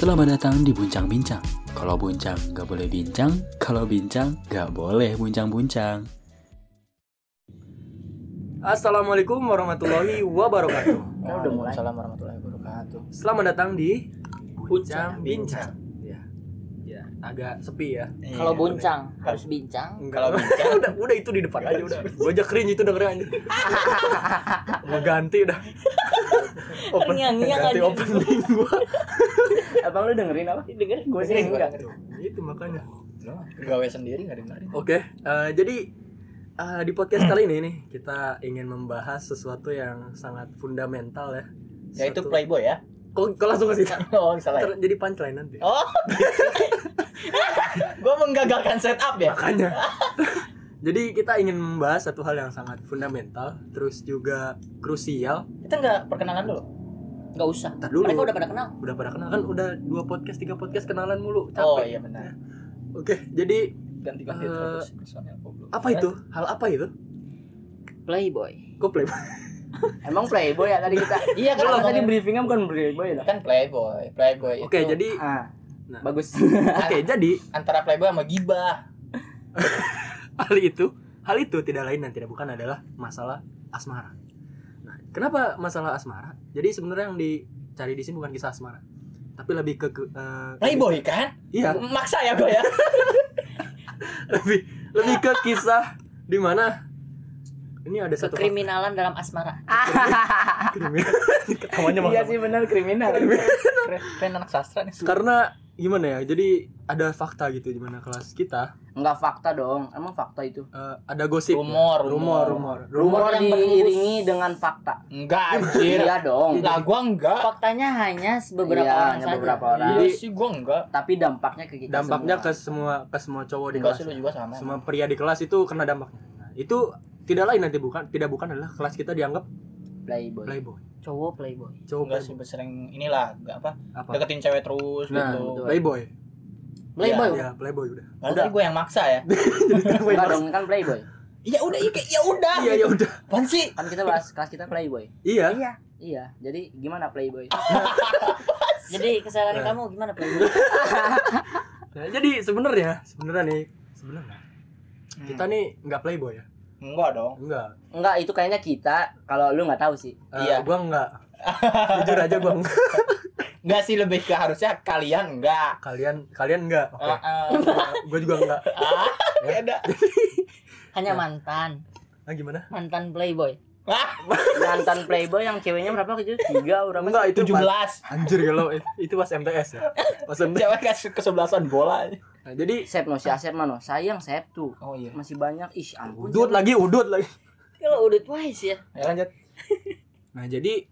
Selamat datang di Buncang Bincang. Kalau buncang nggak boleh bincang, kalau bincang nggak boleh buncang-buncang. Assalamualaikum warahmatullahi wabarakatuh. Udah mulai. Assalamualaikum warahmatullahi wabarakatuh. Selamat datang di Buncang Bincang. Ya, ya agak sepi ya. Kalau buncang harus bincang. Kalau udah, udah itu di depan aja udah. Gua aja cringe itu dengerin aja. Gua ganti udah. Open, ganti aja. opening gua. Abang lu dengerin apa? Dengerin gue sih enggak. Itu makanya. gawe sendiri nggak dengerin Oke, eh, jadi eh, di podcast kali ini nih kita ingin membahas sesuatu yang sangat fundamental ya. yaitu Suatu- playboy ya Kok, kok langsung ke situ? oh salah ya? Ter- jadi punchline nanti. oh gue menggagalkan setup ya Makanya. Jadi kita ingin membahas satu hal yang sangat fundamental, terus juga krusial. kita nggak perkenalan dulu Enggak usah. Ntar dulu. Mereka udah pada kenal. Udah pada kenal kan? Udah dua podcast, tiga podcast kenalan mulu. Capek. oh iya benar Oke, jadi terus personel goblok. apa itu? Hal apa itu? Playboy. Kok play? Emang playboy ya tadi kita? Iya, kan tadi briefingnya bukan playboy loh. kan playboy playboy Oke, itu jadi Ah, Nah. bagus. oke, jadi antara playboy sama gibah hal itu, hal itu tidak lain dan tidak bukan adalah masalah asmara. Kenapa masalah asmara? Jadi sebenarnya yang dicari di sini bukan kisah asmara, tapi lebih ke, ke eh, playboy kan? Iya, maksa ya gue ya. Lebih lebih ke kisah di mana? Ini ada satu Kriminalan dalam asmara. kriminal. Ketawanya Iya sih benar kriminal. keren anak sastra nih. Karena gimana ya jadi ada fakta gitu di mana kelas kita Enggak fakta dong. Emang fakta itu. eh, ada gosip Rumor, rumor rumor. rumor Rumor yang diiringi dengan fakta. enggak anjir Iya dong. lah gua enggak faktanya hanya beberapa Iya, orang hanya saja. beberapa orang. iya sih gua enggak Tapi dampaknya ke kita dampaknya ke semua. semua ke semua cowok di enggak kelas lu juga sama semua pria di kelas itu kena dampaknya nah, itu tidak lain nanti bukan tidak bukan adalah kelas kita dianggap playboy. playboy Cowok playboy. cowok enggak sih sering inilah enggak apa apa deketin cewek terus nah gitu playboy Playboy. ya playboy udah Padahal tadi gue yang maksa ya Enggak dong kan playboy. ya udah iya kayak, ya udah iya ya udah Apaan sih Kan kita bahas kelas kita playboy. iya Iya. Iya, jadi gimana playboy? Jadi kesalahan Nah. kamu gimana playboy? Nah, jadi sebenarnya sebenarnya nih sebenarnya kita nih nggak playboy ya enggak dong. Enggak. Enggak, itu kayaknya kita. Kalau lu nggak tahu sih. Eh, Iya. gua enggak. Jujur aja gua enggak. Enggak sih lebih ke harusnya kalian enggak. Kalian kalian enggak. Oke. Ah, gua juga enggak. Ah, Ya. beda. Hanya mantan, nah gimana? Mantan playboy. ah. Mantan playboy yang ceweknya berapa gitu? Tiga berapa? enggak itu tujuh pas, belas. Anjir kalau itu pas MTS ya? Pas MTS cewek kasih kesebelasan bola nah, jadi Sep no si Asep mano. Sayang Sep tuh. oh iya Masih banyak. Ih, ampun. udut lagi udut lagi Kalau udah twice ya. ya lanjut nah jadi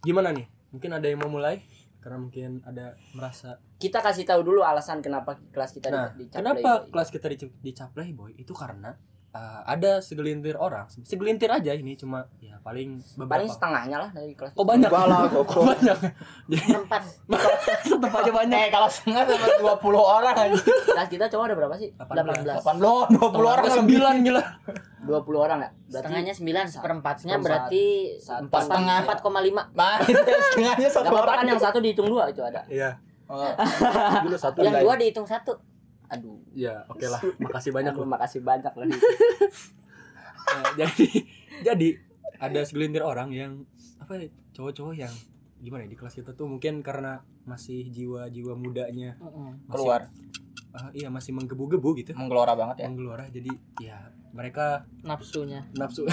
gimana nih mungkin ada yang mau mulai karena mungkin ada merasa Kita kasih tahu dulu alasan kenapa kelas kita nah di, dicap kenapa playboy. kelas kita dicap, dicap playboy itu karena uh, ada segelintir orang segelintir aja ini cuma ya paling beberapa Paling setengahnya lah dari kelas. oh banyak Enggak lah, oh, banyak jadi Empat. tetap aja banyak eh kalau setengah sama 20 orang aja Kelas kita cowok ada berapa sih? 18. 8 lo 20 orang lebih sembilan gila 20 orang ya? Berarti Setengahnya sembilan, seperempatnya seperempat. berarti. Empat setengah. Empat koma lima. nah setengahnya Gak satu orang kan yang satu dihitung dua itu ada. iya Oh, dulu satu Yang dua dihitung satu. Aduh. ya oke lah makasih banyak Aduh, loh makasih banyak loh. Nah, jadi jadi ada segelintir orang yang apa ya, cowok-cowok yang gimana ya di kelas kita tuh mungkin karena masih jiwa-jiwa mudanya masih- keluar ah, iya masih menggebu-gebu gitu menggelora banget ya menggelora jadi ya mereka Nafsunya. nafsu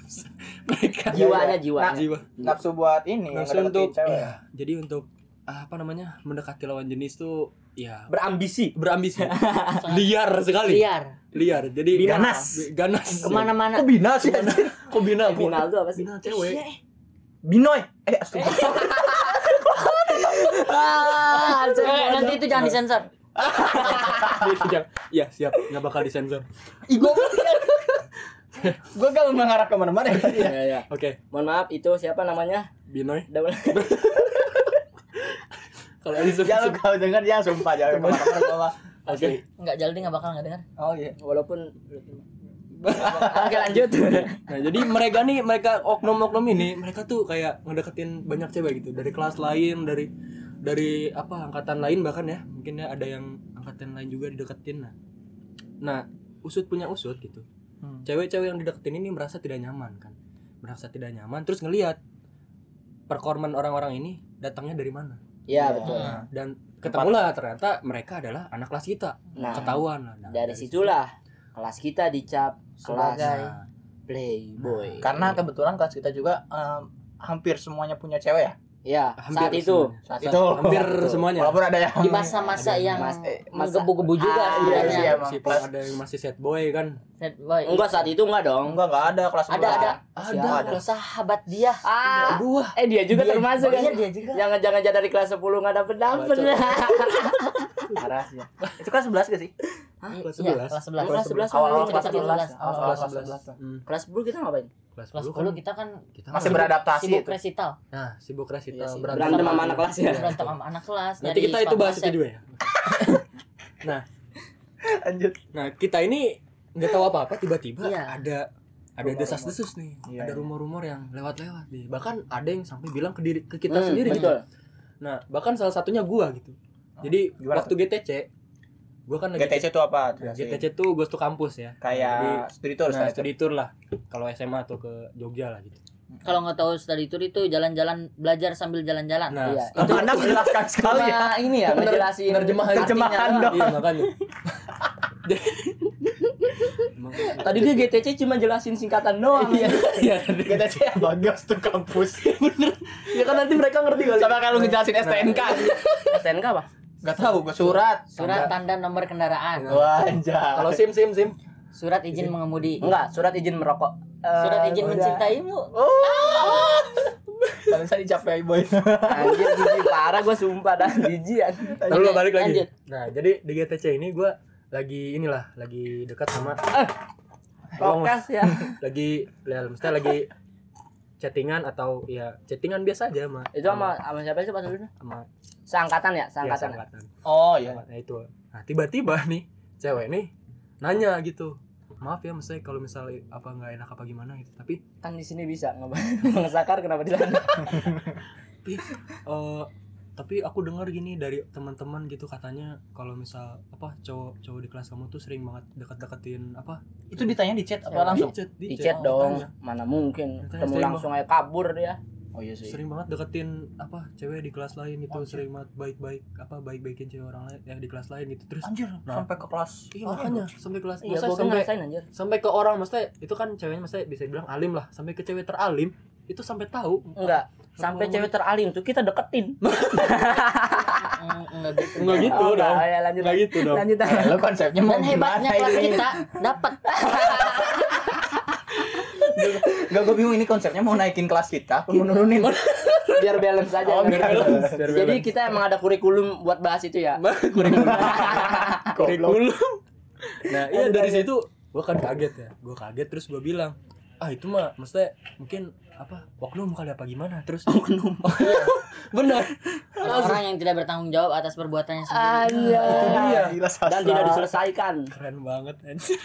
mereka Jiwanya, Nah, jiwanya. jiwa nafsu buat ini nafsu untuk cewek. ya, jadi untuk ah, apa namanya mendekati lawan jenis tuh ya Berambisi. berambisi. Liar sekali. Liar. liar. Jadi Ganas. ganas. Ke mana-mana. kok bina sih kok bina Final tuh apa sih? bina cewek. Binoy. Eh astaga. Ah, Eh, nanti itu jangan disensor. Itu jangan- Iya siap. Nggak bakal disensor. Ih gue gue gak mau mengarah ke mana-mana. Ya ya Ya, ya. oke. Mohon maaf itu siapa namanya? Binoy Kalau ini jangan lu kalau denger jangan sumpah jangan ke mana-mana gua oke. Enggak Jaldi enggak bakal enggak dengar. oh iya. Walaupun Oke lanjut. Nah, jadi mereka nih, mereka oknum-oknum ini, mereka tuh kayak ngedeketin banyak cewek gitu. Dari kelas lain, dari dari apa angkatan lain bahkan ya. Mungkin ya ada yang angkatan lain juga dideketin nah. Nah usut punya usut gitu. Hmm. cewek-cewek yang dideketin ini merasa tidak nyaman kan? Merasa tidak nyaman terus ngelihat perkorman orang-orang ini datangnya dari mana Iya betul. nah, dan ketemulah ternyata mereka adalah anak kelas kita Nah, ketahuan lah Nah, dari situlah kelas kita dicap kelas Sebagai- nah, playboy. Karena kebetulan kelas kita juga em, hampir semuanya punya cewek ya. Ya hampir saat itu semuanya. Saat Sa- itu hampir semuanya Walaupun ada yang Di masa-masa yang mas- eh, masa- menggebu-gebu juga Ah, sebenarnya. iya, iya. si ada yang masih set boy kan Sad boy. enggak saat itu enggak dong. enggak enggak ada kelas Ada, 11. ada. ada ada. Sahabat dia. Ah, dua eh dia juga Dia- termasuk kan. Iya, dia juga. Jangan jangan jangan dari kelas 10 enggak dapet dapet. Parah sih. Itu kelas 11 gak sih? kelas Iya, 11 kelas 11. Kelas 11 Awal-awal Kelas kelas 11. 11. Awal-awal kelas kelas 11 11. Hmm, Kelas 10 kita ngapain? Kelas Kelas 10 10 kita kan kita Masih beradaptasi sibuk itu. resital. nah sibuk resital Iya sih. berantem Berantem sama anak kelas ya. Berantem sama anak kelas. nanti kita itu bahas itu juga ya nah Lanjut. nah kita ini nggak tahu apa-apa tiba-tiba Iya. ada ada desas-desus nih Iya, ada iya. rumor-rumor yang lewat-lewat nih bahkan ada yang sampai bilang ke diri ke kita Hmm, sendiri gitu. betul. nah bahkan salah satunya gua gitu jadi Gimana waktu GTC gua kan lagi GTC itu apa? GTC tuh ghost to kampus ya Kayak studi tour nah, studi tour lah kalau SMA atau ke Jogja lah gitu Kalau nggak tahu study tour itu jalan-jalan belajar sambil jalan-jalan. nah Iya. Itu Anda menjelaskan sekali ya. Ini ya penerjemahan. Terjemahan artinya dong. iya makanya Tadi dia GTC cuma jelasin singkatan doang. iya iya GTC apa? Gas tuh kampus. ya kan nanti mereka ngerti kali Sama kalau ngejelasin STNK. STNK apa? Gak tahu, gue surat. Surat tanda nomor kendaraan. Wah, anjay. kalau sim sim sim Surat izin mengemudi. Enggak, surat izin merokok. Surat izin udah. mencintaimu. Kalau saya dicapai boy. Anjir jijik parah gue sumpah dah jijik anjir. Lalu Lanjut, balik lagi. lanjut. Nah, jadi di GTC ini gue lagi inilah, lagi dekat sama. Prokas ya. lagi ya, mestinya lagi chattingan atau ya chattingan biasa aja sama Itu sama sama siapa sih pas dulu? sama Seangkatan ya, ya, seangkatan. seangkatan. Oh iya. Nah, itu. Nah, tiba-tiba nih cewek nih nanya gitu. Maaf ya, misalnya kalau misalnya apa nggak enak apa gimana gitu. Tapi Kan di sini bisa ngesakar kenapa di sana? tapi eh, tapi aku dengar gini dari teman-teman gitu katanya kalau misal apa cowok cowok di kelas kamu tuh sering banget deket-deketin apa Itu ditanya di chat apa langsung? di chat Di chat Oh, dong. tanya. Mana mungkin ketemu langsung aja kabur dia. Oh iya sih. sering banget deketin apa cewek di kelas lain itu sering banget baik-baik apa baik-baikin cewek orang lain ya di kelas lain gitu terus Anjir, Nah. sampai ke kelas. iya makanya sampai kelas Iya, maksudnya sampai anjir. sampai ke orang maksudnya itu kan ceweknya maksudnya bisa dibilang alim lah sampai ke cewek teralim itu sampai tahu Enggak, sampai ngomong- cewek teralim tuh kita deketin. Enggak gitu. Enggak gitu Oh, dong. enggak, ya, lanjut. Enggak gitu dong. Lanjut. Eh, lo konsepnya mau Dan hebatnya kelas kita dapat. Gak gue bingung ini konsepnya mau naikin kelas kita apa mau nurunin? Biar balance aja. Oh, biar balance, biar Jadi balance. kita emang ada kurikulum buat bahas itu ya. kurikulum nah iya dari situ gua kan kaget ya gua kaget terus gua bilang ah itu mah maksudnya mungkin apa oknum kali apa gimana terus oknum benar Orang yang tidak bertanggung jawab atas perbuatannya sendiri. Iya. Gila, Dan tidak diselesaikan. keren banget anjir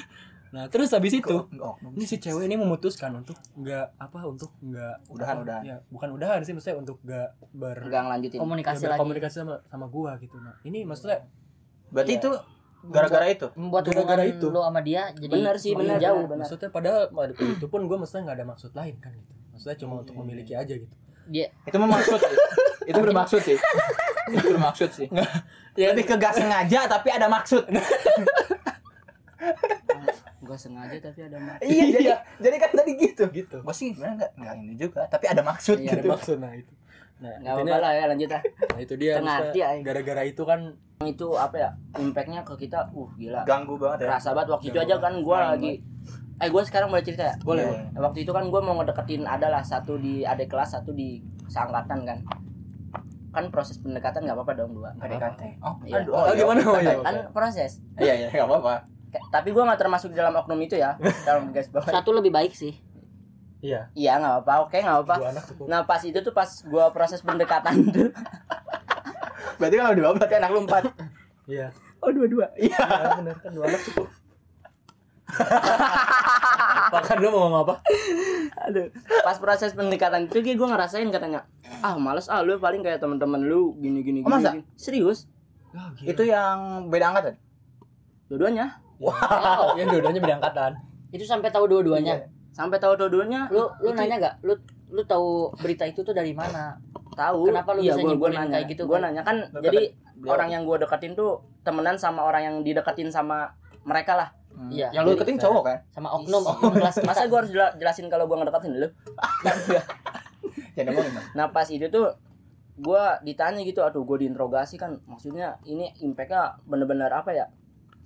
nah terus habis itu Oh, ini si cewek ini memutuskan untuk nggak apa untuk nggak Udahan, udahan. ya bukan udahan sih maksudnya untuk nggak ber Enggak ngelanjutin. Komunikasi ya, lagi. berkomunikasi sama sama gua gitu nah ini maksudnya Berarti Iya. itu gara-gara itu. Membuat Gara-gara itu. lo sama dia jadi Benar sih, benar, jauh. benar. maksudnya padahal pada itu pun gua maksudnya nggak ada maksud lain kan gitu maksudnya cuma untuk memiliki aja gitu Dia Itu bermaksud sih. itu bermaksud sih. itu bermaksud sih. ya Lebih ke gak sengaja tapi ada maksud. Gua sengaja tapi ada mak. iya, jadi, jadi kan tadi gitu. gitu Gue sih sebenarnya nggak nggak ini juga, tapi ada maksud Iya, ada gitu. maksud nah itu nah Enggak intinya- apa-apa lah ya lanjut lah. nah itu dia hati, ay. gara-gara itu kan Itu apa ya? Impactnya ke kita uh gila. Ganggu banget ya. Kerasa banget waktu itu Ganggu aja kan gua Ganggu lagi Eh gue sekarang boleh cerita ya? boleh Iya. Nah, waktu itu kan gue mau ngedeketin adalah satu di adik kelas satu di seangkatan kan kan proses pendekatan nggak apa-apa dong dua PDKT. Oh, Iya. aduh, Oh, gimana? Oh, iya. kan proses Iya, iya, nggak apa-apa. Tapi gue nggak termasuk di dalam oknum itu ya dalam guys bawah satu lebih baik sih. Iya iya nggak apa-apa oke nggak apa-apa dua anak cukup nah pas itu tuh pas gue proses pendekatan tuh Berarti kalau dua berarti anak lu empat. iya oh dua-dua Iya. Ya, benar kan dua anak cukup apa kan lu mau ngomong apa aduh pas proses pendekatan itu gue ngerasain katanya ah males ah lu paling kayak teman-teman lu gini gini Oh, gini, masa? gini. serius gila. Itu yang beda angkatan. dua-duanya Wow. yang dua-duanya beda angkatan. Itu sampai tahu dua-duanya. Sampai tahu dua-duanya Lu lu Itu- nanya gak? Lu lu tahu berita itu tuh dari mana? tahu Kenapa lu iya, bisa gua, nanya kayak gitu, gue Bang? nanya kan Lu jadi Beliau- orang yang gue deketin tuh temenan sama orang yang dideketin sama mereka lah Hmm. Iya. Yang lu deketin cowok kan? Sama oknum oknum kelas kita. masa gue harus jela- jelasin kalau gue ngedeketin dulu Jangan ngomongin. Mas. nah pas itu tuh gue ditanya gitu aduh gue diinterogasi kan maksudnya ini impactnya bener-bener apa ya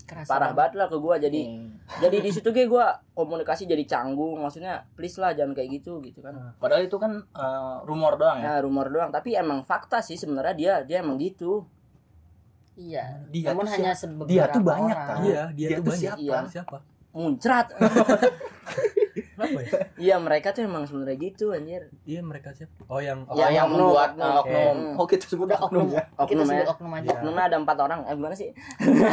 Kerasa parah banget lah ke gue jadi Hmm. Jadi di situ gue gue komunikasi jadi canggung maksudnya please lah jangan kayak gitu gitu kan Padahal itu kan eh, rumor doang ya. nah rumor doang tapi emang fakta sih sebenarnya dia dia emang gitu Iya. Dia Namun tuh hanya sebeberapa Dia tuh banyak, orang. kan? Iya, dia, Dia tuh tuh banyak. siapa? Iya. Siapa? muncrat Kenapa ya? iya mereka tuh emang sebenarnya gitu anjir Dia mereka siapa? Oh, yang Oh, Ya, yang oknum, membuat oknum. eh, oknum. Oke. Oh, kita sebut Udah oknum oknum. ya. Kita Oknum sebut ya. oknum aja. Iya. oknumnya ada empat orang eh gimana sih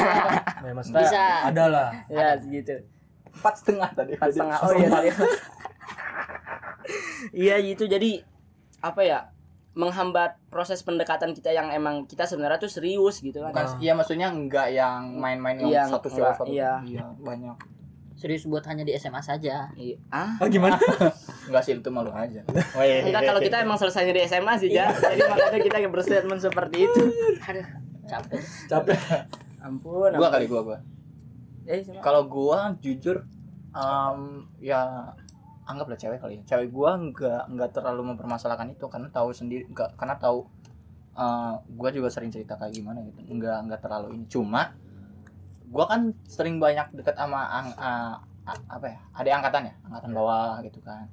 ya, maksudnya Bisa. ada lah. ya gitu Empat setengah tadi. empat setengah oh iya tadi iya gitu jadi apa ya menghambat proses pendekatan kita yang emang kita sebenarnya tuh serius gitu kan Bukan, iya maksudnya enggak yang main-main yang Iya, satu satu. iya. banyak. Serius buat hanya di SMA saja. Iya. ah Ah, gimana? Enggak sih itu malu aja. enggak kalau kita emang selesainya di SMA sih ya jadi makanya kita berstatement seperti itu Aduh, capek. Capek. ampun gua ampun. kali gua gua. eh sama. Kalau gua jujur em, ya anggaplah cewek kali ya. Cewek gua enggak enggak terlalu mempermasalahkan itu karena tahu sendiri enggak karena tahu eh, gua juga sering cerita kayak gimana gitu. Enggak enggak terlalu ini. Cuma gua kan sering banyak dekat sama ang, a- apa ya? Ada angkatan ya, angkatan bawah gitu kan.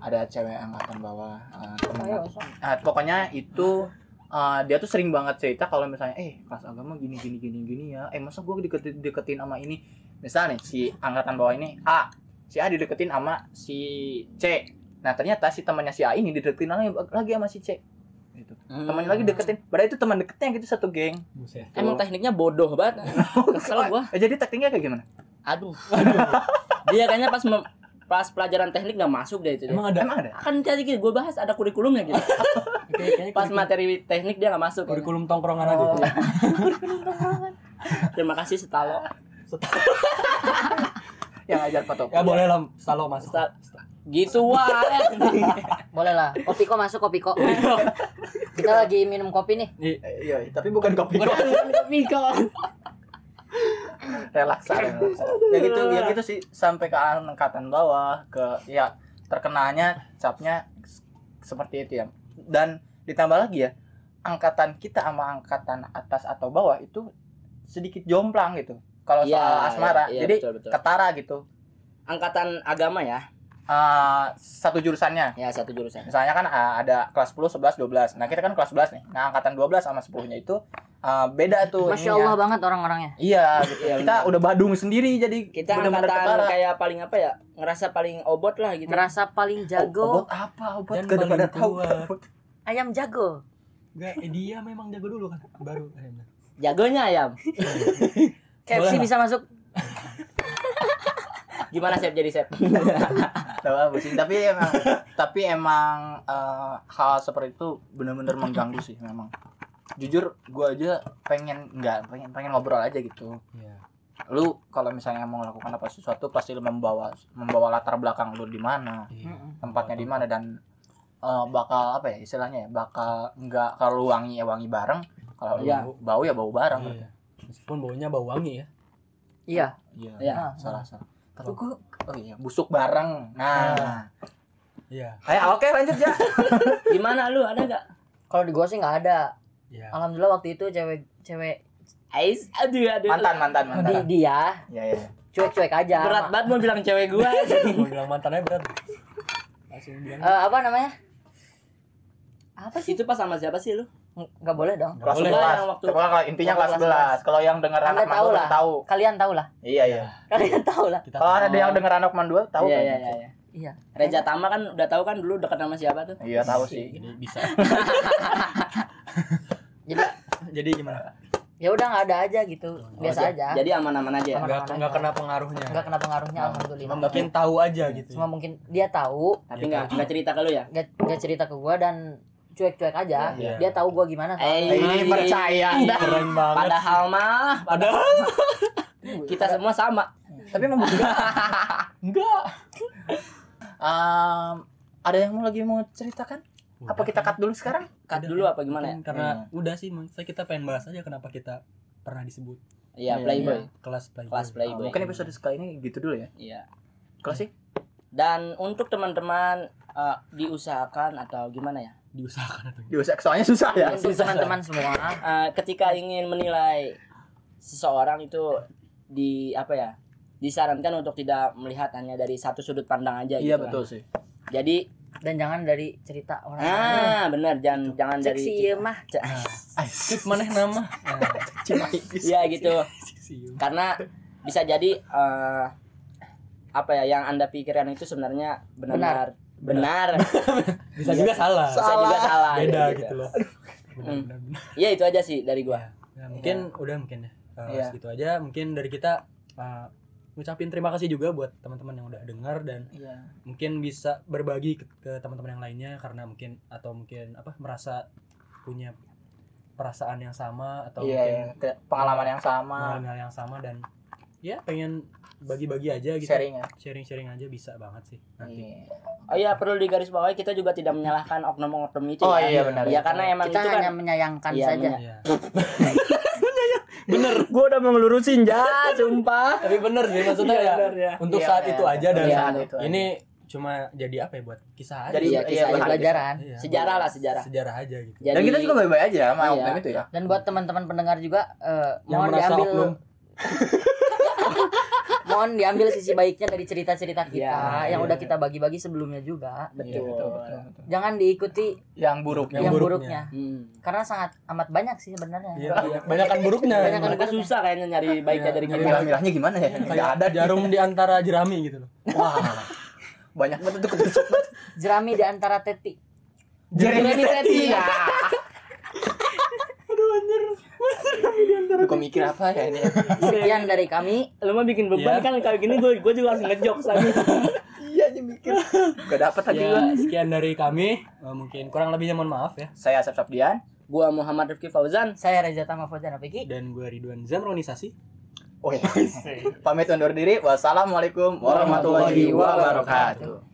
Ada cewek angkatan bawah temen aku. Ah, pokoknya itu uh, dia tuh sering banget cerita kalau misalnya eh kelas agama gini gini gini gini ya eh masa gue deketin deketin sama ini misalnya nih si angkatan bawah ini A si A dideketin sama si C nah ternyata si temannya si A ini dideketin lagi, lagi sama si C gitu. Hmm. temannya lagi deketin. Padahal itu teman deketnya gitu satu geng. Buset. emang tekniknya bodoh banget. Kesel gua. Eh, jadi tekniknya kayak gimana? Aduh. Dia kayaknya pas mem- pas pelajaran teknik nggak masuk deh itu deh. Emang ada? Emang ada? Akan tadi gitu. Gue bahas ada kurikulumnya gitu. Kayaknya pas materi teknik dia nggak masuk. Kurikulum tongkrongan aja. Oh. terima kasih setalo yang ajar foto Ya boleh lah Stalo masuk. Sta- gitu wah Boleh lah. Kopi kok masuk kopi kok. Kita lagi minum kopi nih. Nih, iya tapi bukan kopi kok tapi kok relaksa, relaksa. ya gitu ya gitu sih sampai ke angkatan bawah ke ya terkenanya capnya seperti itu ya dan ditambah lagi ya angkatan kita sama angkatan atas atau bawah itu sedikit jomplang gitu kalau soal Iya, asmara iya, jadi betul, betul. ketara gitu angkatan agama ya Eh, satu jurusannya ya satu jurusan misalnya kan uh, ada kelas 10, 11, 12 nah kita kan kelas 11 nih nah angkatan 12 sama 10 nya itu uh, beda tuh Masya ininya. Allah banget orang-orangnya. iya gitu Iya, kita udah badung sendiri jadi kita bener-bener angkatan ketara. kayak paling apa ya ngerasa paling obot lah gitu Ngerasa paling jago. obat apa obat Dan gak pada tahu. Ayam jago. Enggak, eh, dia memang jago dulu kan. Baru akhirnya. jagonya ayam KFC Boleh, bisa masuk. gimana sep jadi sep Tahu apa sih tapi emang tapi emang eh, hal seperti itu benar-benar mengganggu sih memang jujur gua aja pengen nggak pengen pengen ngobrol aja gitu Iya. lu kalau misalnya mau melakukan apa sesuatu pasti lu membawa membawa latar belakang lu di mana Iya. tempatnya di mana dan eh, bakal apa ya istilahnya ya bakal nggak kalau wangi ya wangi bareng kalau Iya. bau ya bau bareng Iya. Meskipun baunya bau wangi ya. Iya. iya Iya. salah salah tapi oh iya busuk bareng nah Iya. ayo oke lanjut ya gimana lu ada gak Kalau di gua sih nggak ada. Iya. Alhamdulillah waktu itu cewek cewek Ais aduh aduh mantan mantan di mantan dia ya ya cuek-cuek aja. berat banget mau bilang cewek gua Mau bilang mantannya berat. Langsung bilang. Eh, apa namanya? Apa sih? itu pas sama siapa sih lu Nggak boleh dong. Kelas boleh. 11 Yang waktu- kalau intinya Oh, kelas kelas 11 kalau yang dengar anak tahu mandua lah. tahu Kalian tahu lah. iya iya Kalian tahu lah. Kalau tahu. ada yang dengar anak mandua tahu iya kan iya iya iya Iya. Reja Tama kan udah tahu kan dulu dekat sama siapa tuh iya tahu sih Jadi bisa. Jadi Jadi gimana? ya udah nggak ada aja gitu. Biasa aja. aja. jadi aman-aman aja ya Aman. Enggak enggak kena pengaruhnya. Nggak kena pengaruhnya alhamdulillah. Cuma mungkin tahu aja gitu. Cuma mungkin dia tahu tapi nggak nggak cerita ke lu ya nggak nggak cerita ke gua dan cuek-cuek aja. Iya. Dia tahu gua gimana. Eh. Ini percaya Anda. Keren banget. Padahal mah Padahal kita semua sama. Tapi emang begitu. Enggak. Em, ada yang mau lagi mau ceritakan? Apa kita cut dulu sekarang? Cut dulu apa gimana ya? karena udah sih maksudnya kita pengen bahas aja kenapa kita pernah disebut Iya, Iya, playboy. kelas playboy. Kelas Oh, playboy. mungkin episode sekali ini gitu dulu ya. Iya. Klasik. Dan untuk teman-teman eh, diusahakan atau gimana ya? Diusahakan atau Diusak soalnya susah ya. Untuk teman-teman semua, Eh, ketika ingin menilai seseorang itu di apa ya? Disarankan untuk tidak melihat hanya dari satu sudut pandang aja Iya gitu kan. betul sih. Jadi, dan jangan dari cerita orang lain. ah benar jangan jangan Cek dari si mah. Skip maneh nama. Nah, Iya gitu. Karena bisa jadi eh, apa ya yang Anda pikirkan itu sebenarnya benar benar. Bisa juga salah. Bisa juga salah. Beda gitu. gitu loh. Hmm. Iya itu aja sih dari gua. Ya, mungkin udah mungkin ya. Iya. segitu aja. Mungkin dari kita eh, ngucapin terima kasih juga buat teman-teman yang udah dengar dan Iya. mungkin bisa berbagi ke, ke teman-teman yang lainnya karena mungkin atau mungkin apa merasa punya perasaan yang sama atau mungkin pengalaman yang sama, mengalami hal yang sama dan ya pengen bagi-bagi aja gitu sharing ya. sharing-sharing aja bisa banget sih nanti Iya. Oh iya perlu digarisbawahi kita juga tidak menyalahkan oknum-oknum itu. Oh ya. iya benar. Ya karena emang Kita itu kan hanya menyayangkan Iya, saja. Iya. bener. Gua udah mau ngelurusin ja, sumpah. tapi bener sih maksudnya Iya, ya bener, ya. untuk Iya, saat iya. itu aja dan Iya, saat itu aja. ini cuma jadi apa ya buat kisah aja Jadi Iya, iya, kisah bahan- Pelajaran. Iya, Sejarah lah, sejarah. sejarah aja gitu Jadi Dan kita juga baik-baik aja sama Iya. oknum itu ya. Dan buat teman-teman pendengar juga eh, yang mohon merasa diambil oknum mohon diambil sisi baiknya dari cerita-cerita kita Iya, yang iya. udah kita bagi-bagi sebelumnya juga. Iya, betul. betul, betul, betul. Jangan diikuti Yang buruk. Yang yang, buruknya. buruknya. Hmm. karena sangat amat banyak sih sebenarnya. Iya, banyak- banyakan buruknya Banyakan Mereka susah kayaknya nyari baiknya Iya, dari nyari kita. Milah-milahnya gimana ya? Enggak kayak ada ada jarum di antara jerami gitu loh Wah. Banyak banget tuh ketusuk. Jerami di antara teti. Jeremy Teti ya. Gue mikir apa ya ini? Sekian dari kami. Lu mah bikin beban Iya. kan kayak gini gue gue juga harus ngejok aja. Iya aja mikir. Gak dapet lagi ya sekian dari kami Eh, mungkin kurang lebihnya mohon maaf ya Saya Asep Sabdian. Gua Muhammad Rifki Fauzan. Saya Reza Tama Fauzan Apiki. dan gue Ridwan Zamronisasi Oh iya. Pamit undur diri. Wassalamualaikum warahmatullahi wabarakatuh.